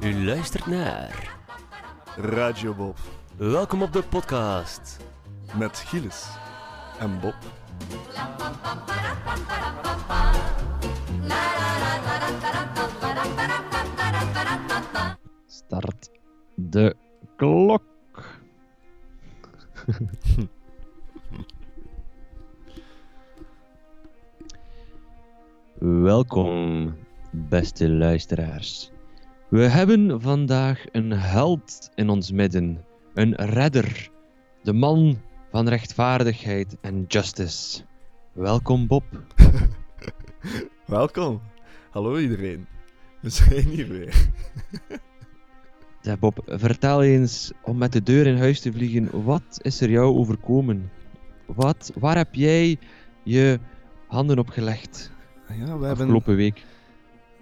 U luistert naar. Radio Bob Welkom op de podcast. met Gilles en Bob. Start de klok. Welkom, beste luisteraars. We hebben vandaag een held in ons midden, een redder, de man van rechtvaardigheid en justice. Welkom, Bob. Welkom. Hallo iedereen. We zijn hier weer. Ja, Bob, vertel eens om met de deur in huis te vliegen. Wat is er jou overkomen? Wat, waar heb jij je handen op gelegd Ja, we hebben, afgelopen week?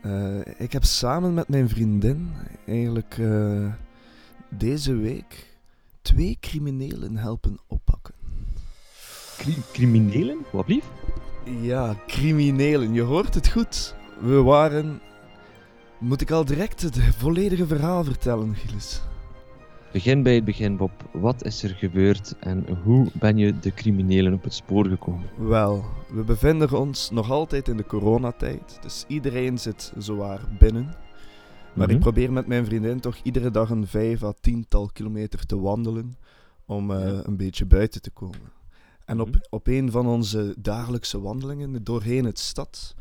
eh, ik heb samen met mijn vriendin eigenlijk eh, deze week twee criminelen helpen oppakken. Cri- criminelen? Wat blief? Ja, criminelen. Je hoort het goed. We waren... Moet ik al direct het volledige verhaal vertellen, Gilles? Begin bij het begin, Bob. Wat is er gebeurd en hoe ben je de criminelen op het spoor gekomen? Wel, we bevinden ons nog altijd in de coronatijd, dus iedereen zit zowaar binnen. Maar Mhm. ik probeer met mijn vriendin toch iedere dag een vijf à tiental kilometer te wandelen om eh, Ja. een beetje buiten te komen. En op, Mhm. op een van onze dagelijkse wandelingen doorheen het stad,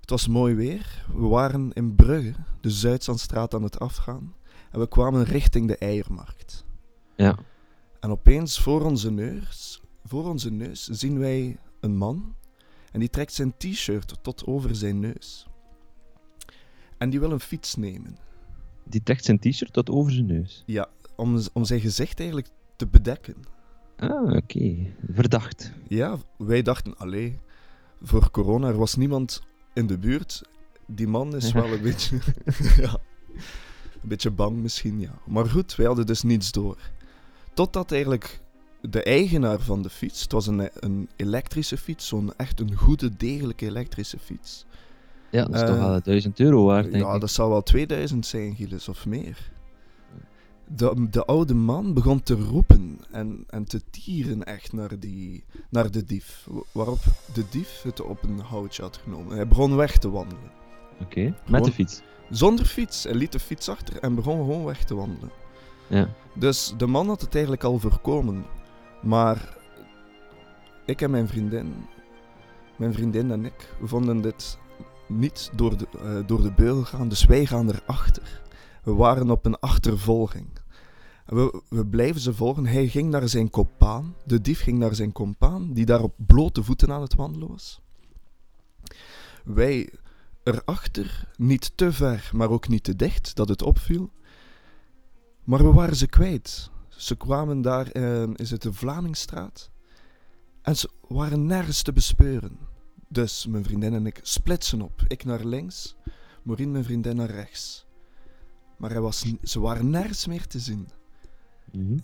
het was mooi weer, we waren in Brugge, de Zuidzandstraat aan het afgaan, en we kwamen richting de Eiermarkt. Ja. En opeens voor onze neus, voor onze neus zien wij een man en die trekt zijn t-shirt tot over zijn neus. En die wil een fiets nemen. Die trekt zijn t-shirt tot over zijn neus. Ja, om, om zijn gezicht eigenlijk te bedekken. Ah, oké. Verdacht. Ja, wij dachten, allee, voor corona, er was niemand in de buurt. Die man is wel een beetje, ja, een beetje bang misschien, ja. Maar goed, wij hadden dus niets door. Totdat eigenlijk de eigenaar van de fiets, het was een, een elektrische fiets, zo'n echt een goede, degelijke elektrische fiets. Ja, dat is Eh, toch wel 1000 euro waard, denk ja, ik. dat zou wel 2000 zijn, Gilles, of meer. De, de oude man begon te roepen en, en te tieren echt naar, die, naar de dief. Wa- Waarop de dief het op een houtje had genomen. Hij begon weg te wandelen. Oké, met de fiets. Zonder fiets. Hij liet de fiets achter en begon gewoon weg te wandelen. Ja. Dus de man had het eigenlijk al voorkomen. Maar ik en mijn vriendin, mijn vriendin en ik, vonden dit niet door de, eh, door de beugel gaan. Dus wij gaan erachter. We waren op een achtervolging. We, we blijven ze volgen. Hij ging naar zijn compaan. De dief ging naar zijn compaan, die daar op blote voeten aan het wandelen was. Wij erachter, niet te ver, maar ook niet te dicht, dat het opviel. Maar we waren ze kwijt. Ze kwamen daar, eh, is het de Vlamingstraat? En ze waren nergens te bespeuren. Dus mijn vriendin en ik splitsen op. Ik naar links, Maureen, mijn vriendin, naar rechts. Maar hij was, ze waren nergens meer te zien. Mhm.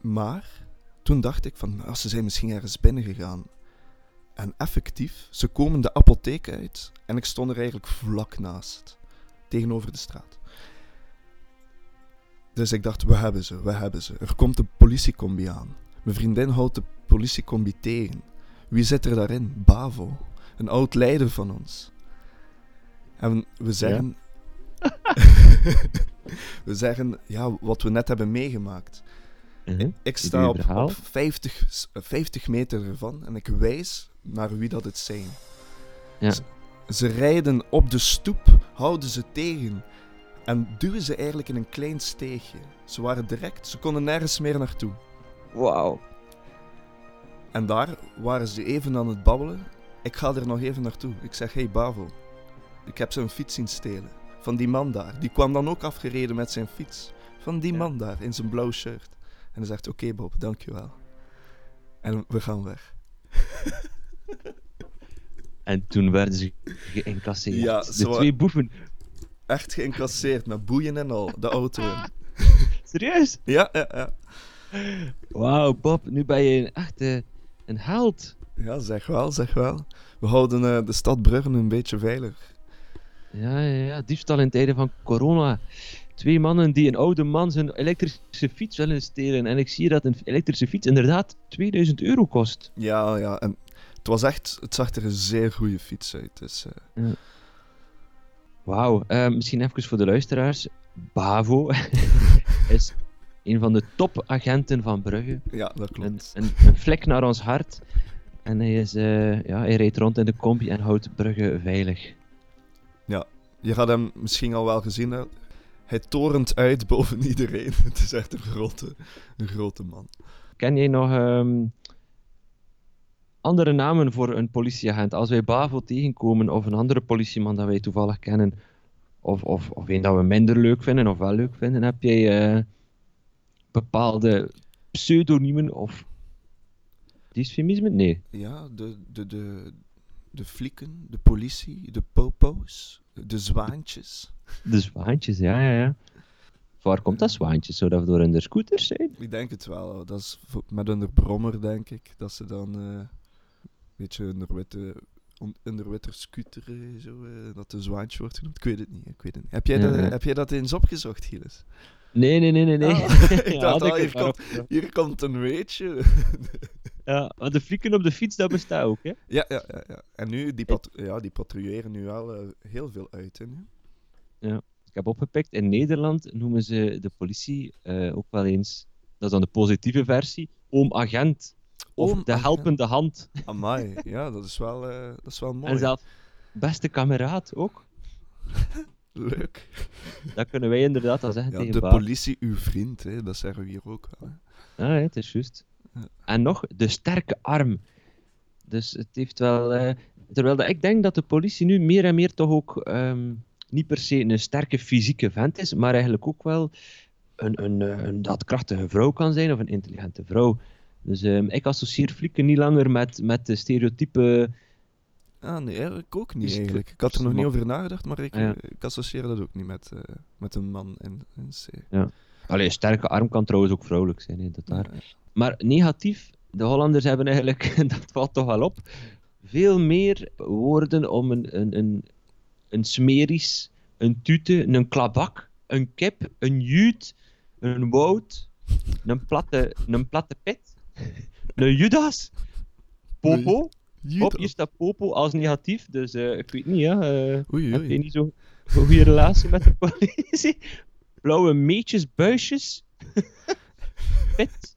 Maar toen dacht ik van, als ze zijn misschien ergens binnen gegaan. En effectief, ze komen de apotheek uit en ik stond er eigenlijk vlak naast. Tegenover de straat. Dus ik dacht, we hebben ze, we hebben ze. Er komt een politiecombi aan. Mijn vriendin houdt de politiecombi tegen. Wie zit er daarin? Bavo. Een oud leider van ons. En we zeggen... we zeggen, ja, wat we net hebben meegemaakt. Mhm. Ik sta op, verhaal. op 50, s- 50 meter ervan en ik wijs naar wie dat het zijn. Ja. Ze, ze rijden op de stoep, houden ze tegen en duwen ze eigenlijk in een klein steegje. Ze waren direct, ze konden nergens meer naartoe. Wauw. En daar waren ze even aan het babbelen. Ik ga er nog even naartoe. Ik zeg, hey Bavo, ik heb zijn fiets zien stelen. Van die man daar. Die kwam dan ook afgereden met zijn fiets. Van die Ja. man daar, in zijn blauw shirt. En hij zegt, oké Bob, dankjewel. En we gaan weg. En toen werden ze geïncasseerd. Ja, de zo- twee boeven. Echt geïncasseerd met boeien en al, de auto. Serieus? Ja, ja, ja. Wauw, Bob, nu ben je echt eh, een held. Ja, zeg wel, zeg wel. We houden eh, de stad Brugge een beetje veilig. Ja, ja, ja, diefstal in tijden van corona. Twee mannen die een oude man zijn elektrische fiets willen stelen. En ik zie dat een elektrische fiets inderdaad 2000 euro kost. Ja, ja. En het was echt, het zag er een zeer goede fiets uit. Dus, eh, Wauw, eh, misschien even voor de luisteraars. Bavo is een van de topagenten van Brugge. ja, dat klopt. een, een vlek naar ons hart. En hij, is, eh, ja, hij rijdt rond in de combi en houdt Brugge veilig. Je gaat hem misschien al wel gezien hebben. Hij torent uit boven iedereen. Het is echt een grote, een grote man. Ken jij nog ehm, andere namen voor een politieagent? Als wij Bavo tegenkomen of een andere politieman dat wij toevallig kennen, of, of, of een dat we minder leuk vinden of wel leuk vinden, heb jij eh, bepaalde pseudoniemen of dysfemismen? Nee. Ja, de, de, de, de flieken, de politie, de popo's, de zwaantjes. De zwaantjes, ja, ja, ja. Waar komt dat zwaantje? Zou dat door hun scooters zijn? Ik denk het wel. Dat is met hun brommer, denk ik. Dat ze dan, je, een witte, on- een witte scooter, eh, zo, eh, dat de zwaantje wordt genoemd. Ik weet het niet, ik weet het niet. Heb jij, Ja, dat, ja. heb jij dat eens opgezocht, Gilles? Nee, nee, nee, nee, nee. Ah, ik Ja, dacht al, hier komt, hier komt een weetje. Ja, maar de flieken op de fiets, dat bestaat ook, hè? ja, ja, ja, ja. En nu, die, ja, die patrouilleren nu wel eh, heel veel uit, hè, nu. Ik heb opgepikt, in Nederland noemen ze de politie eh, ook wel eens, dat is dan de positieve versie, oom agent. Of Oom de agent. helpende hand. Amai, ja, dat is wel, eh, dat is wel mooi. En zelf beste kameraad ook. Leuk. Dat kunnen wij inderdaad al zeggen Ja, tegen de politie, uw vriend, hè, dat zeggen we hier ook wel. Hè. Ah, ja, het is juist. Ja. En nog, de sterke arm. Dus het heeft wel... eh, terwijl dat ik denk dat de politie nu meer en meer toch ook ehm, niet per se een sterke fysieke vent is, maar eigenlijk ook wel een, een, eh, een daadkrachtige vrouw kan zijn of een intelligente vrouw. Dus ehm, ik associeer flikken niet langer met, met de stereotype... Ah, nee, eigenlijk ook niet eigenlijk. Ik had er nog niet over nagedacht, maar ik, ja. eh, ik associeer dat ook niet met, met een man in, in C. Allee, sterke arm kan trouwens ook vrouwelijk zijn, hè, dat daar. Ja, Maar negatief, de Hollanders hebben eigenlijk, dat valt toch wel op, veel meer woorden om een, een, een, een smeris, een tute, een klabak, een kip, een juut, een woud, een platte, een platte pit, een judas, popo. Op, hier staat popo als negatief, dus eh, ik weet niet, ja, eh, Oei, heb je oei. niet zo'n zo goede relatie met de politie? Blauwe meetjes, buisjes, pit,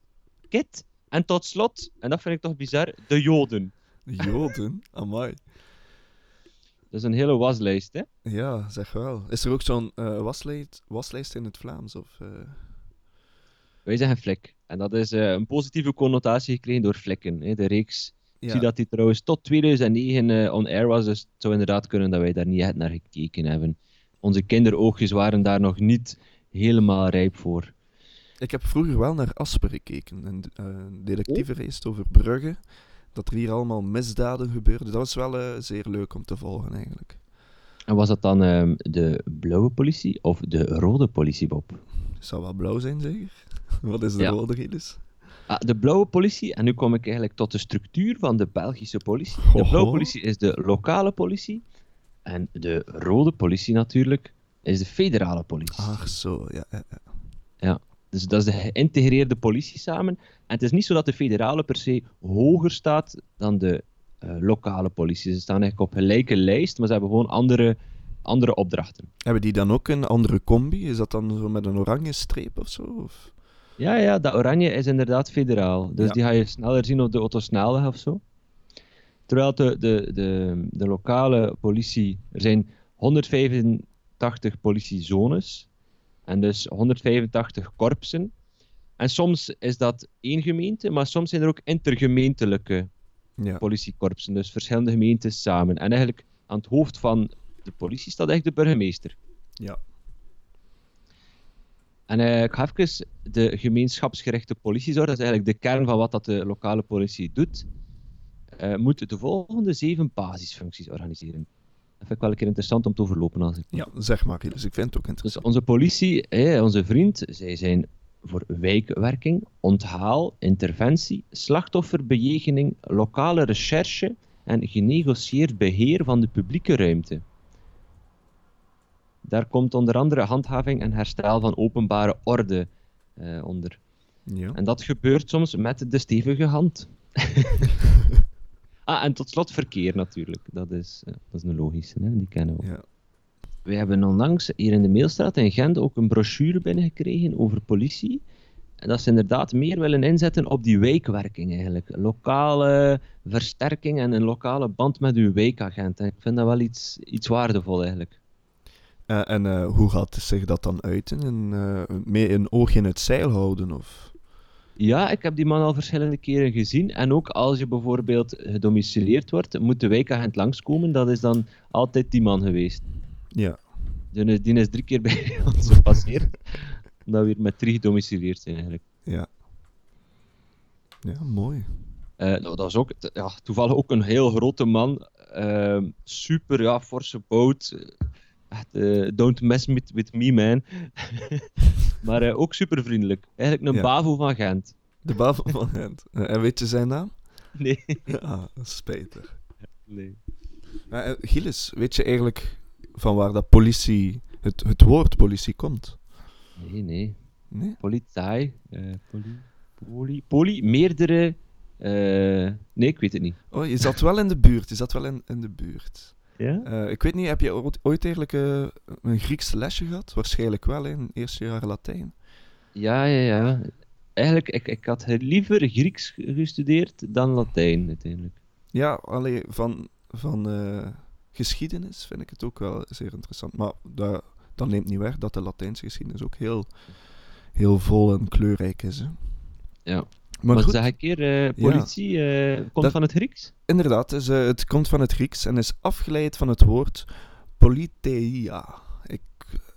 kit, en tot slot, en dat vind ik toch bizar, de joden. Joden? Amai. Dat is een hele waslijst, hè? Ja, zeg wel. Is er ook zo'n eh, waslijst, waslijst in het Vlaams? Of, eh, Wij zeggen flik. En dat is eh, een positieve connotatie gekregen door flikken. Hè? De reeks. Ik zie dat die trouwens tot 2009 eh, on air was, dus het zou inderdaad kunnen dat wij daar niet echt naar gekeken hebben. Onze kinderoogjes waren daar nog niet helemaal rijp voor. Ik heb vroeger wel naar Asper gekeken. Een eh, een detectivereis over Brugge. Dat er hier allemaal misdaden gebeurden. Dat was wel eh, zeer leuk om te volgen eigenlijk. En was dat dan ehm, de blauwe politie of de rode politie, Bob? Het zou wel blauw zijn, zeker? Wat is de Ja. rode, Gilles? Ah, de blauwe politie, en nu kom ik eigenlijk tot de structuur van de Belgische politie. De blauwe politie is de lokale politie. En de rode politie natuurlijk is de federale politie. Ach zo, ja. ja, ja. Dus dat is de geïntegreerde politie samen. En het is niet zo dat de federale per se hoger staat dan de eh, lokale politie. Ze staan eigenlijk op gelijke lijst, maar ze hebben gewoon andere, andere opdrachten. Hebben die dan ook een andere combi? Is dat dan zo met een oranje streep of zo? Of? Ja, ja, dat oranje is inderdaad federaal. Dus Ja. die ga je sneller zien op de autosnelweg of zo. Terwijl de, de, de, de lokale politie, er zijn 185 politiezones en dus 185 korpsen. En soms is dat één gemeente, maar soms zijn er ook intergemeentelijke Ja. politiekorpsen, dus verschillende gemeentes samen. En eigenlijk aan het hoofd van de politie staat eigenlijk de burgemeester. Ja. En eh, ik ga even de gemeenschapsgerichte politiezorg, dat is eigenlijk de kern van wat dat de lokale politie doet, eh, moet de volgende zeven basisfuncties organiseren. Vind ik wel een keer interessant om te overlopen. Als ik... Ja, zeg maar, Gilles. Ik vind het ook Dus interessant. onze politie, onze vriend, zij zijn voor wijkwerking, onthaal, interventie, slachtofferbejegening, lokale recherche en genegocieerd beheer van de publieke ruimte. Daar komt onder andere handhaving en herstel van openbare orde eh, onder. Ja. En dat gebeurt soms met de stevige hand. ah, en tot slot verkeer natuurlijk. Dat is, eh, dat is een logische, hè? die kennen we. Ja. We hebben onlangs hier in de Meelstraat in Gent ook een brochure binnengekregen over politie. En dat ze inderdaad meer willen inzetten op die wijkwerking eigenlijk. Lokale versterking en een lokale band met uw wijkagent. En ik vind dat wel iets, iets waardevol eigenlijk. Eh, en eh, hoe gaat zich dat dan uiten? En, eh, meer een oogje in het zeil houden? Of... Ja, ik heb die man al verschillende keren gezien. En ook als je bijvoorbeeld gedomicileerd wordt, moet de wijkagent langskomen. Dat is dan altijd die man geweest. Ja. Die is, die is drie keer bij ons gepasseerd. Omdat we hier met drie gedomicileerd zijn eigenlijk. Ja. Ja, mooi. Eh, nou, dat was ook ja, toevallig ook een heel grote man. Ehm, super, ja, forse boot. Echt, eh, don't mess with, with me, man. maar eh, ook super vriendelijk. Eigenlijk een Ja. bavo van Gent. De Bavel van Gent. Eh, en weet je zijn naam? Nee. Ja, spijtig. nee. Maar, Gilles, weet je eigenlijk van waar dat politie, het, het woord politie komt? Nee, nee. Nee? Politie. poli, poli, poli, meerdere. nee, ik weet het niet. Oh, je zat wel in de buurt. Je zat wel in, in de buurt. Ja? Eh, ik weet niet, heb je ooit, eigenlijk eh, een Grieks lesje gehad? Waarschijnlijk wel, in eerste jaar Latijn. Ja, ja, ja. Eigenlijk, ik, ik had liever Grieks gestudeerd dan Latijn uiteindelijk. Ja, alleen van, van eh, geschiedenis vind ik het ook wel zeer interessant. Maar dat, dat neemt niet weg dat de Latijnse geschiedenis ook heel, heel vol en kleurrijk is. Hè. Ja. Maar Wat goed, zeg ik hier? eh, politie eh, komt Dat- van het Grieks? inderdaad, dus, het komt van het Grieks en is afgeleid van het woord politeia. Ik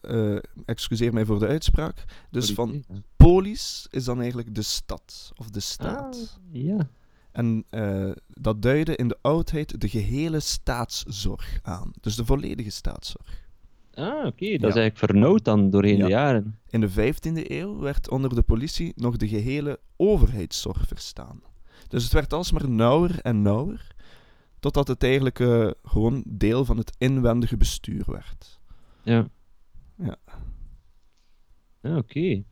eh, excuseer mij voor de uitspraak. Dus van polis is dan eigenlijk de stad of de staat. Ah, ja. En dat duidde in de oudheid de gehele staatszorg aan. Dus de volledige staatszorg. Ah, oké. Dat is eigenlijk vernauwd dan doorheen de jaren. In de 15e eeuw werd onder de politie nog de gehele overheidszorg verstaan. Dus het werd alsmaar nauwer en nauwer, totdat het eigenlijk eh, gewoon deel van het inwendige bestuur werd. Ja. Ja. Ah, oké.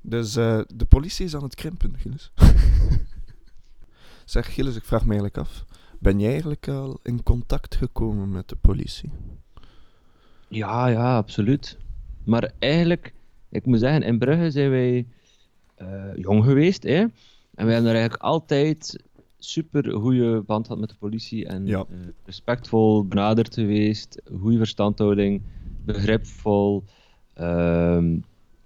Dus eh, de politie is aan het krimpen, Gilles. zeg Gilles, ik vraag me eigenlijk af, ben jij eigenlijk al in contact gekomen met de politie? Ja, ja, absoluut. Maar eigenlijk, ik moet zeggen, in Brugge zijn wij eh, jong geweest, hè. En wij hebben er eigenlijk altijd super goede band gehad met de politie en Ja. eh, respectvol benaderd geweest, goede verstandhouding, begripvol. ehm,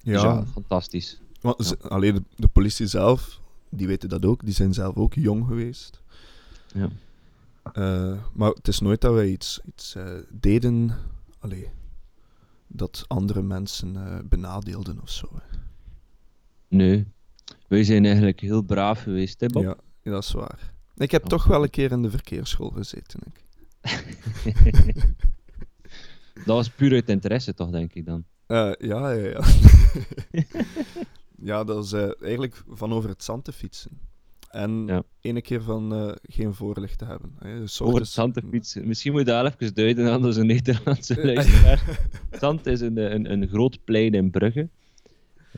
dus ja, fantastisch. Want alleen de, de politie zelf, die weten dat ook, die zijn zelf ook jong geweest. Ja. Eh, maar het is nooit dat wij iets, iets eh, deden, allee, dat andere mensen eh, benadeelden of zo. hè. Nee, wij zijn eigenlijk heel braaf geweest, hè Bob? Ja, ja, dat is waar. Ik heb Oh. toch wel een keer in de verkeersschool gezeten. Ik. Dat was puur uit interesse toch, denk ik dan. Ja, ja, ja. ja, dat is eigenlijk van over het zand te fietsen. En Ja. ene keer van eh, geen voorlicht te hebben. Hè. Dus ochtends- zand te fietsen. Misschien moet je dat even duiden aan onze Nederlandse Eh, luisteraar. Zand is een, een, een groot plein in Brugge.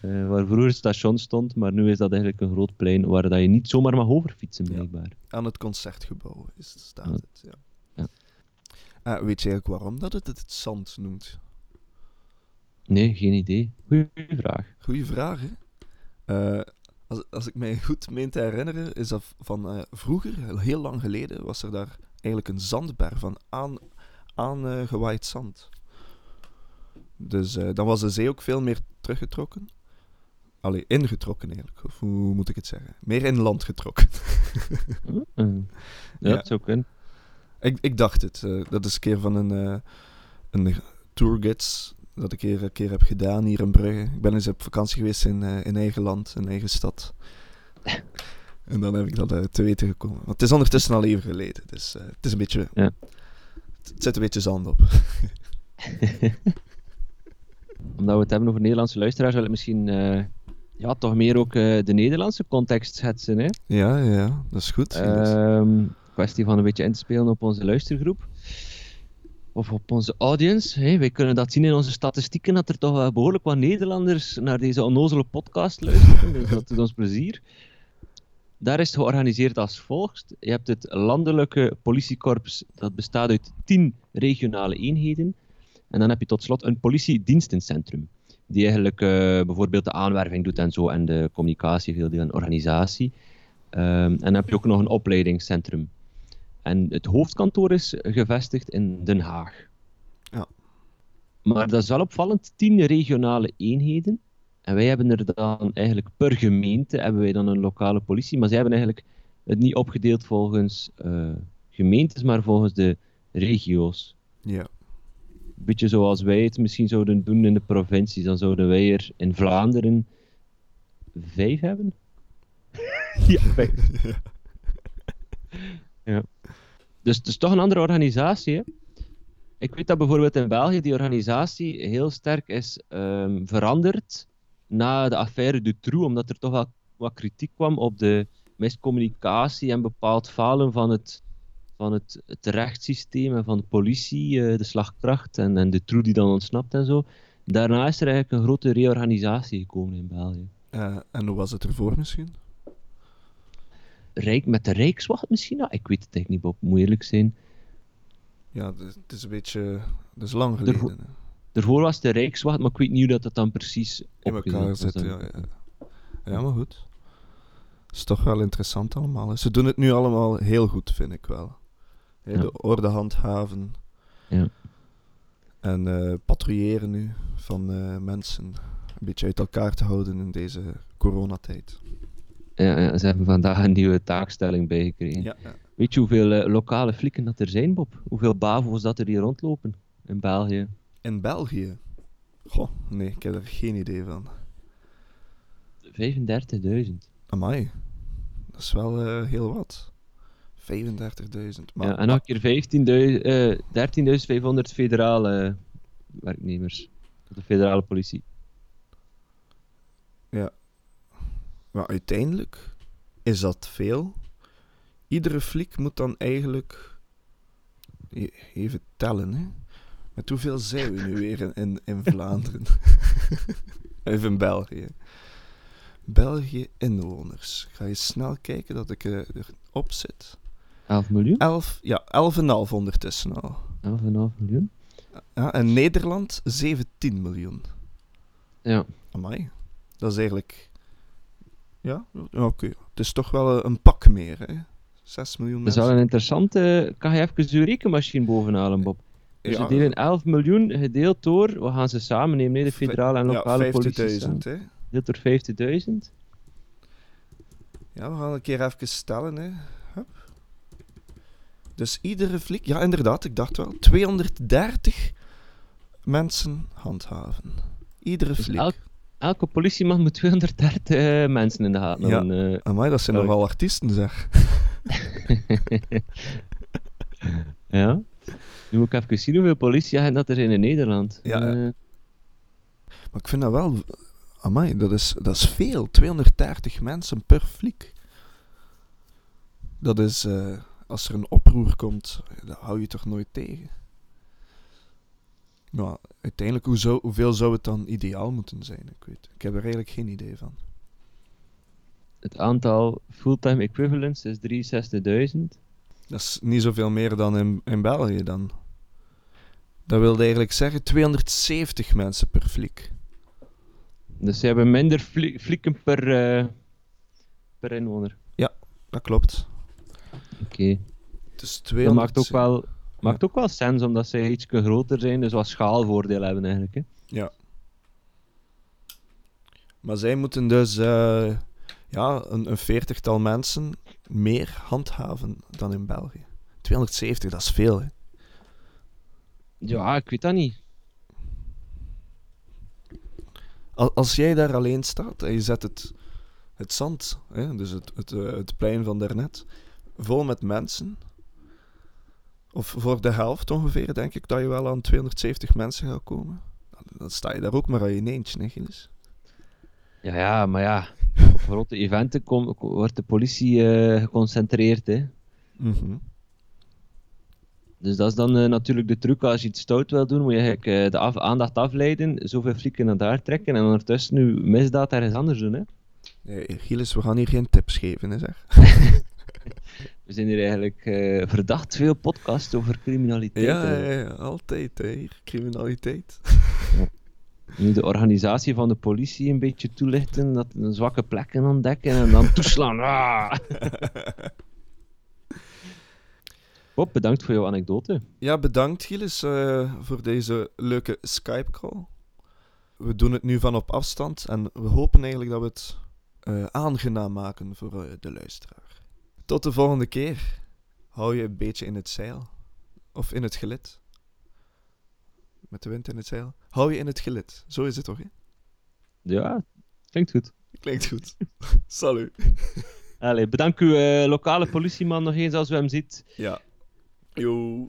eh, waar vroeger het station stond, maar nu is dat eigenlijk een groot plein waar dat je niet zomaar mag overfietsen, Ja. blijkbaar. Aan het concertgebouw is, staat Ja. het, ja. Ja. Ah, weet je eigenlijk waarom dat het het zand noemt? Nee, geen idee. Goeie vraag. Goeie vraag, hè? Eh, als, als ik mij goed meen te herinneren, is dat van eh, vroeger, heel lang geleden, was er daar eigenlijk een zandberg van aan, aan eh, gewaaid zand. Dus eh, dan was de zee ook veel meer teruggetrokken. Allee, ingetrokken eigenlijk. Of hoe moet ik het zeggen? Meer in land getrokken. Hm, eh, ja, dat zou kunnen. ik, ik dacht het. eh, dat is een keer van een, eh een tourgids dat ik een keer heb gedaan hier in Brugge. Ik ben eens op vakantie geweest in, eh, in eigen land, in eigen stad. en dan heb ik dat eh, te weten gekomen. Want het is ondertussen al even geleden, dus eh, het is een beetje... Ja. Het zit een beetje zand op. Omdat we het hebben over Nederlandse luisteraars, wil ik misschien ja, toch meer ook de Nederlandse context schetsen. Hè? Ja, ja, dat is goed. Ehm kwestie van een beetje in te spelen op onze luistergroep. Of op onze audience. Hè. Wij kunnen dat zien in onze statistieken, dat er toch wel behoorlijk wat Nederlanders naar deze onnozele podcast luisteren. dus dat doet ons plezier. Daar is het georganiseerd als volgt. Je hebt het landelijke politiekorps, dat bestaat uit tien regionale eenheden. En dan heb je tot slot een politiedienstencentrum. Die eigenlijk eh, bijvoorbeeld de aanwerving doet en zo, en de communicatie, veel deel en organisatie. Ehm, en dan heb je ook nog een opleidingscentrum. En het hoofdkantoor is gevestigd in Den Haag. Ja. Maar dat is wel opvallend, tien regionale eenheden. En wij hebben er dan eigenlijk per gemeente hebben wij dan een lokale politie. Maar zij hebben eigenlijk het niet opgedeeld volgens eh, gemeentes, maar volgens de regio's. Ja. Beetje zoals wij het misschien zouden doen in de provincies. Dan zouden wij er in Vlaanderen vijf hebben. ja, vijf. ja. Dus het is toch een andere organisatie. Ik weet dat bijvoorbeeld in België die organisatie heel sterk is ehm, veranderd na de affaire Dutroux, omdat er toch wel wat kritiek kwam op de miscommunicatie en bepaald falen van het, van het, het rechtssysteem en van de politie, eh, de slagkracht en, en de troe die dan ontsnapt en zo. Daarna is er eigenlijk een grote reorganisatie gekomen in België. Eh, en hoe was het ervoor misschien? Rijk, met de Rijkswacht misschien? Nou, ik weet het eigenlijk niet, Bob. Moet eerlijk zijn. Ja, het is- een beetje... Dat is lang geleden. Hè. Daarvoor was de Rijkswacht, maar ik weet niet hoe dat, dat dan precies In elkaar dan. ja, ja. Ja, maar goed. Het is toch wel interessant allemaal. hè. Ze doen het nu allemaal heel goed, vind ik wel. Ja. De orde handhaven. Ja. En eh, patrouilleren nu van eh, mensen. Een beetje uit elkaar te houden in deze coronatijd. Ja, ja, ze hebben vandaag een nieuwe taakstelling bijgekregen. Ja, ja. Weet je hoeveel eh, lokale flikken dat er zijn, Bob? Hoeveel bavo's dat er hier rondlopen in België? In België? Goh, nee, ik heb er geen idee van. 35.000. Amai, dat is wel eh, heel wat. 35.000. Maar, Ja, en nog een keer 15.000, eh 13.500 federale werknemers. De federale politie. Maar uiteindelijk is dat veel. Iedere fliek moet dan eigenlijk e- even tellen. Hè? Met hoeveel zijn we nu weer in, in, in Vlaanderen? even in België. België inwoners. Ga je snel kijken dat ik eh, erop zit. 11 miljoen? 11, ja, 11,5 ondertussen al. 11,5 miljoen? Ja, en Nederland 17 miljoen. Ja. Amai. Dat is eigenlijk... Ja, oké. Het is toch wel een, een pak meer, hè. 6 miljoen Dat is mensen. wel een interessante... Kan je even uw rekenmachine bovenhalen, Bob? Dus Ja. we delen 11 miljoen gedeeld door... We gaan ze samen nemen, hè, de federale en lokale ja, politie. 50.000, hè. Gedeeld door 50.000. Ja, we gaan een keer even stellen, hè. Hup. Dus iedere fliek... Ja, inderdaad, ik dacht wel. 230 mensen handhaven. Iedere Dus fliek. Elk- Elke politieman moet 230 eh, mensen in de gaten Ja. eh. Amai, dat zijn Elk. nogal artiesten, zeg. ja. Nu moet ik even zien hoeveel politieagenten dat er zijn in Nederland. Ja. Eh, Maar ik vind dat wel... Amai, dat is, dat is veel. 230 mensen per fliek. Dat is... als er een oproer komt, dat hou je toch nooit tegen. Maar uiteindelijk, hoe hoeveel zou het dan ideaal moeten zijn? Ik, weet, ik heb er eigenlijk geen idee van. het aantal fulltime equivalents is 63.000. Dat is niet zoveel meer dan in, in België dan. Dat wilde eigenlijk zeggen 270 mensen per fliek. Dus ze hebben minder fli- flikken per, eh, per inwoner. Dat klopt. Oké. Dus Dat 200... maakt ook, wel, maakt ook wel sens, omdat zij iets groter zijn, dus wat schaalvoordeel hebben eigenlijk. Hè. Ja. Maar zij moeten dus eh, ja, een, een veertigtal mensen meer handhaven dan in België. 270, dat is veel, hè? Ja, ik weet dat niet. Al- Als jij daar alleen staat en je zet het, het zand, hè, dus het, het, eh, het plein van daarnet, vol met mensen, Of voor de helft ongeveer, denk ik, dat je wel aan 270 mensen gaat komen. Dan- sta je daar ook maar aan je eentje, hè, Gilles? Ja, ja, maar ja. Op grote eventen kom- wordt de politie eh, geconcentreerd, hè. Mhm. Dus dat is dan eh, natuurlijk de truc. Als je iets stout wil doen, moet je eigenlijk eh, de af- aandacht afleiden, zoveel flikken naar daar trekken en ondertussen nu misdaad ergens anders doen, hè. Nee, Gilles, we gaan hier geen tips geven, hè, zeg. We zijn hier eigenlijk eh, verdacht veel podcasts over criminaliteit. Ja, ja, ja, altijd, hè. Criminaliteit. Nu de organisatie van de politie een beetje toelichten, dat een zwakke plekken ontdekken en dan toeslaan. Ah! Bob, bedankt voor jouw anekdote. Ja, bedankt Gilles eh, voor deze leuke Skype-call. We doen het nu van op afstand en we hopen eigenlijk dat we het eh, aangenaam maken voor de luisteraar. Tot de volgende keer. Hou je een beetje in het zeil. Of in het gelid. Met de wind in het zeil. Hou je in het gelid. Zo is het toch, hè? Ja, klinkt goed. Klinkt goed. Salut. Allee, bedankt uw eh, lokale politieman nog eens als u hem ziet. Ja. Yo.